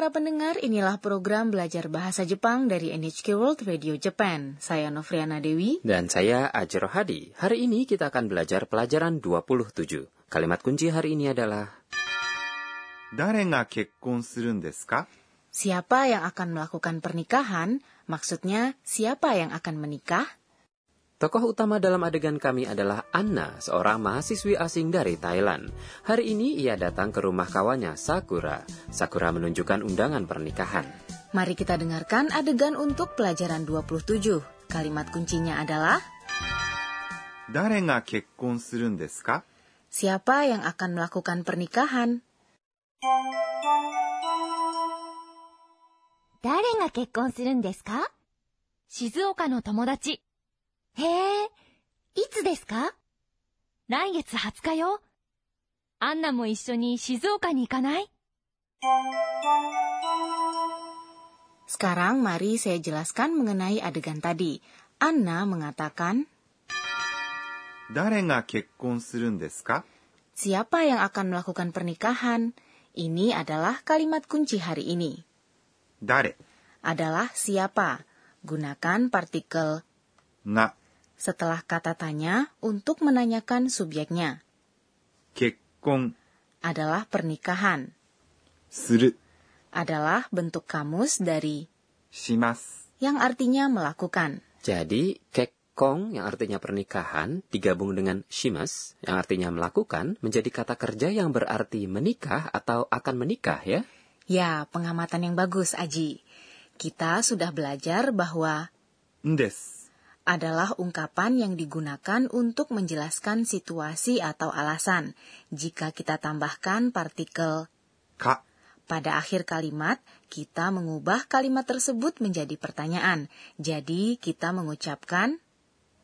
para pendengar, inilah program belajar bahasa Jepang dari NHK World Radio Japan. Saya Novriana Dewi. Dan saya Ajro Hadi. Hari ini kita akan belajar pelajaran 27. Kalimat kunci hari ini adalah... Siapa yang akan melakukan pernikahan? Maksudnya, siapa yang akan menikah? Tokoh utama dalam adegan kami adalah Anna, seorang mahasiswi asing dari Thailand. Hari ini ia datang ke rumah kawannya Sakura. Sakura menunjukkan undangan pernikahan. Mari kita dengarkan adegan untuk pelajaran 27. Kalimat kuncinya adalah Siapa yang akan melakukan pernikahan? Siapa yang akan melakukan pernikahan? Dare no tomodachi へえ、いつですか来月20日よ。アンナも一緒に静岡に行かない Sekarang mari saya jelaskan mengenai adegan tadi. Anna mengatakan, 誰が結婚するんですか siapa yang akan melakukan pernikahan? Ini adalah kalimat kunci hari ini. 誰 Adalah siapa. Gunakan partikel が setelah kata tanya untuk menanyakan subjeknya. Kekong adalah pernikahan. Suru adalah bentuk kamus dari shimas yang artinya melakukan. Jadi, kekong yang artinya pernikahan digabung dengan shimas yang artinya melakukan menjadi kata kerja yang berarti menikah atau akan menikah ya? Ya, pengamatan yang bagus, Aji. Kita sudah belajar bahwa... Ndes adalah ungkapan yang digunakan untuk menjelaskan situasi atau alasan jika kita tambahkan partikel ka. Pada akhir kalimat, kita mengubah kalimat tersebut menjadi pertanyaan. Jadi, kita mengucapkan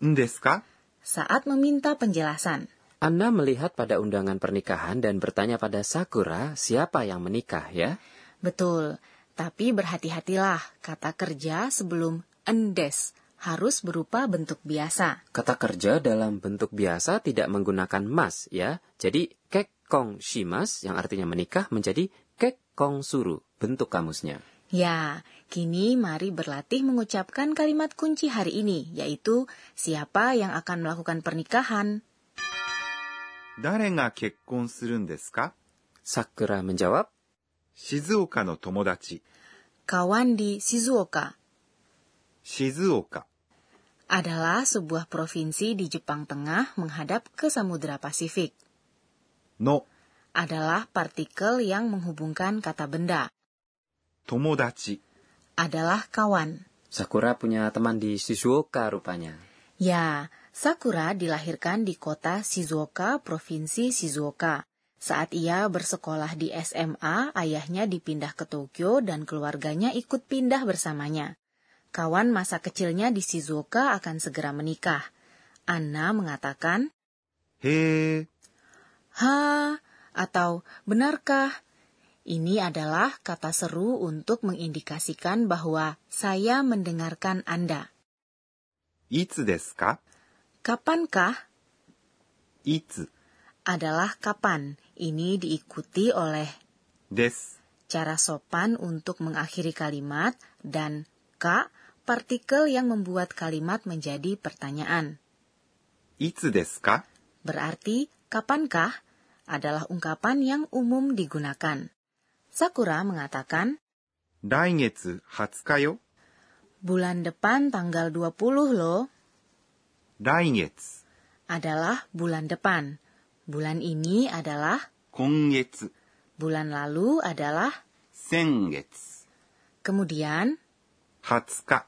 Ndeska saat meminta penjelasan. Anda melihat pada undangan pernikahan dan bertanya pada Sakura siapa yang menikah ya? Betul, tapi berhati-hatilah kata kerja sebelum endes harus berupa bentuk biasa. Kata kerja dalam bentuk biasa tidak menggunakan mas ya. Jadi kekong shimas yang artinya menikah menjadi kekong suru bentuk kamusnya. Ya, kini mari berlatih mengucapkan kalimat kunci hari ini, yaitu siapa yang akan melakukan pernikahan. Dare ga kekkon suru desu ka? Sakura menjawab, Shizuoka no tomodachi. Kawan di Shizuoka, Shizuoka adalah sebuah provinsi di Jepang Tengah menghadap ke Samudra Pasifik. No adalah partikel yang menghubungkan kata benda. Tomodachi adalah kawan. Sakura punya teman di Shizuoka rupanya. Ya, Sakura dilahirkan di kota Shizuoka, Provinsi Shizuoka. Saat ia bersekolah di SMA, ayahnya dipindah ke Tokyo dan keluarganya ikut pindah bersamanya. Kawan masa kecilnya di Shizuoka akan segera menikah. Anna mengatakan, He. Ha, atau benarkah? Ini adalah kata seru untuk mengindikasikan bahwa saya mendengarkan Anda. Itu desu? Kapankah? Itu. adalah kapan. Ini diikuti oleh des. Cara sopan untuk mengakhiri kalimat dan ka partikel yang membuat kalimat menjadi pertanyaan. Itsu? Berarti kapankah adalah ungkapan yang umum digunakan. Sakura mengatakan, Daigetsu hatsuka yo. Bulan depan tanggal 20 lo. Daigetsu adalah bulan depan. Bulan ini adalah kongetsu. Bulan lalu adalah sengetsu. Kemudian hatsuka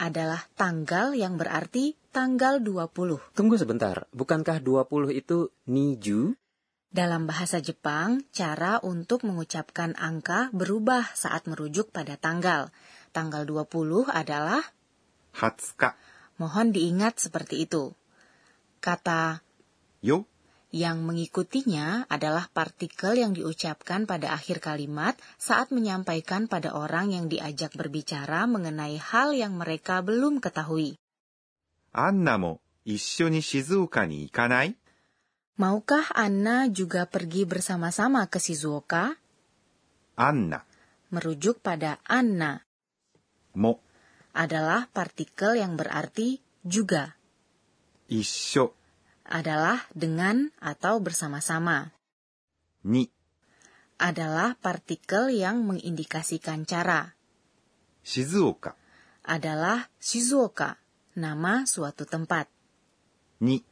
adalah tanggal yang berarti tanggal 20. Tunggu sebentar, bukankah 20 itu niju? Dalam bahasa Jepang, cara untuk mengucapkan angka berubah saat merujuk pada tanggal. Tanggal 20 adalah, 20日、mohon diingat seperti itu. Kata よ、yang mengikutinya adalah partikel yang diucapkan pada akhir kalimat saat menyampaikan pada orang yang diajak berbicara mengenai hal yang mereka belum ketahui. Anna mo issho ni Shizuoka ni ikanai? Maukah Anna juga pergi bersama-sama ke Shizuoka? Anna merujuk pada Anna. Mo adalah partikel yang berarti juga. Issho adalah dengan atau bersama-sama. Ni adalah partikel yang mengindikasikan cara. Shizuoka adalah Shizuoka, nama suatu tempat. Ni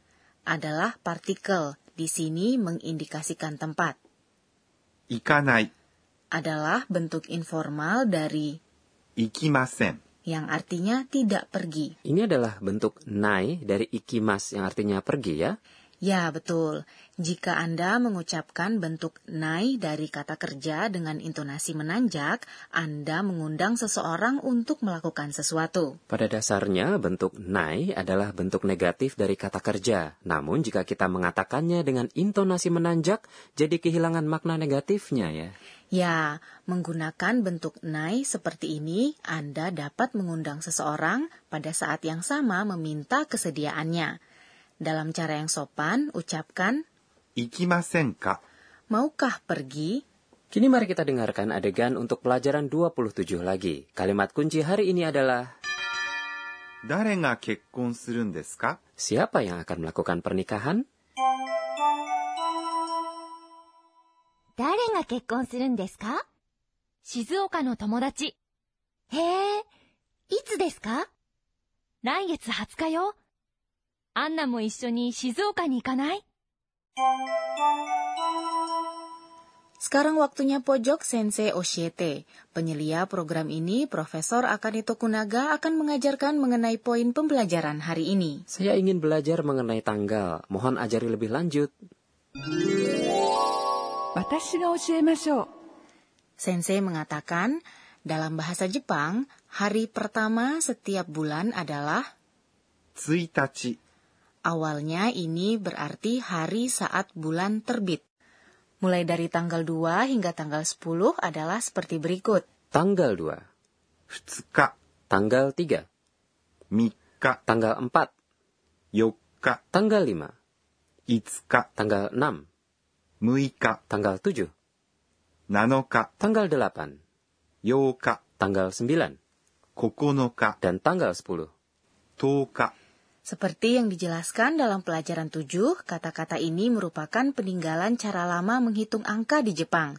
adalah partikel di sini mengindikasikan tempat. Ikanai adalah bentuk informal dari ikimasen yang artinya tidak pergi. Ini adalah bentuk nai dari ikimas yang artinya pergi ya. Ya, betul. Jika Anda mengucapkan bentuk nai dari kata kerja dengan intonasi menanjak, Anda mengundang seseorang untuk melakukan sesuatu. Pada dasarnya bentuk nai adalah bentuk negatif dari kata kerja. Namun jika kita mengatakannya dengan intonasi menanjak, jadi kehilangan makna negatifnya ya. Ya, menggunakan bentuk nai seperti ini, Anda dapat mengundang seseorang pada saat yang sama meminta kesediaannya. Dalam cara yang sopan, ucapkan Ikimasenka. Maukah pergi? Kini mari kita dengarkan adegan untuk pelajaran 27 lagi. Kalimat kunci hari ini adalah Siapa yang akan melakukan pernikahan? 誰が結婚するんですか静岡の友達。へえ、いつですか来月20日よ。アンナも一緒に静岡に行かない Sekarang waktunya pojok Sensei Oshiete. Penyelia program ini, Profesor Akane Tokunaga akan mengajarkan mengenai poin pembelajaran hari ini. Saya ingin belajar mengenai tanggal. Mohon ajari lebih lanjut. Sensei mengatakan, dalam bahasa Jepang, hari pertama setiap bulan adalah Tsuitachi. Awalnya ini berarti hari saat bulan terbit. Mulai dari tanggal 2 hingga tanggal 10 adalah seperti berikut. Tanggal 2. Futsuka. Tanggal 3. Mika. Tanggal 4. Yoka. Tanggal 5. Itsuka. Tanggal 6. 6日、 tanggal 7, 7日、 tanggal 8, 8日、 tanggal 9, 9日、 dan tanggal 10. 10日、 Seperti yang dijelaskan dalam pelajaran 7, kata-kata ini merupakan peninggalan cara lama menghitung angka di Jepang.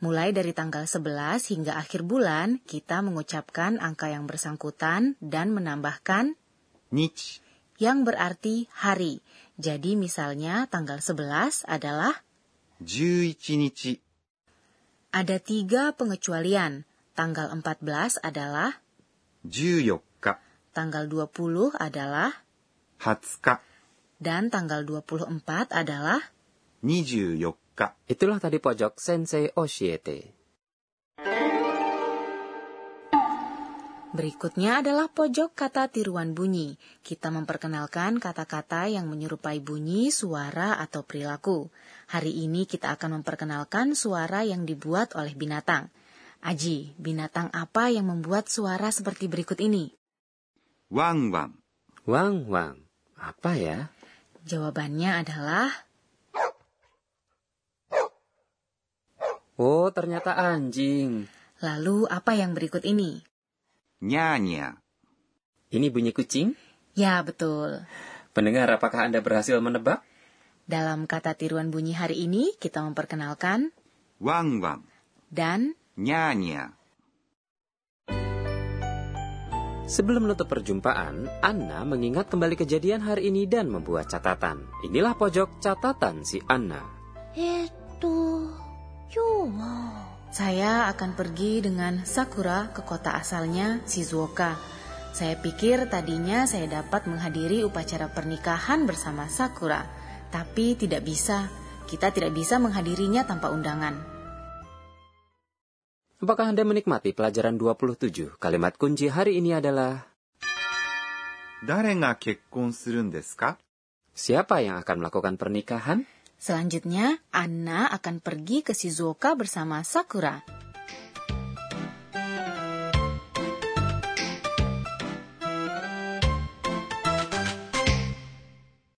Mulai dari tanggal 11 hingga akhir bulan, kita mengucapkan angka yang bersangkutan dan menambahkan 日、 yang berarti hari. Jadi misalnya tanggal 11 adalah 11日、 ada tiga pengecualian. Tanggal 14 adalah, 14日、 tanggal 20 adalah, 20日、 dan tanggal 24 adalah, 24日、 Itulah tadi pojok Sensei Oshiete. Berikutnya adalah pojok kata tiruan bunyi. Kita memperkenalkan kata-kata yang menyerupai bunyi, suara, atau perilaku. Hari ini kita akan memperkenalkan suara yang dibuat oleh binatang. Aji, binatang apa yang membuat suara seperti berikut ini? Wang wang. Wang wang. Apa ya? Jawabannya adalah Oh, ternyata anjing. Lalu apa yang berikut ini? nyanya. Ini bunyi kucing? Ya, betul. Pendengar, apakah Anda berhasil menebak? Dalam kata tiruan bunyi hari ini, kita memperkenalkan wang wang dan Nyanya. Sebelum menutup perjumpaan, Anna mengingat kembali kejadian hari ini dan membuat catatan. Inilah pojok catatan si Anna. Itu, yuwa. Saya akan pergi dengan Sakura ke kota asalnya, Shizuoka. Saya pikir tadinya saya dapat menghadiri upacara pernikahan bersama Sakura, tapi tidak bisa. Kita tidak bisa menghadirinya tanpa undangan. Apakah Anda menikmati pelajaran 27? Kalimat kunci hari ini adalah Siapa yang akan melakukan pernikahan? Selanjutnya, Anna akan pergi ke Shizuoka bersama Sakura.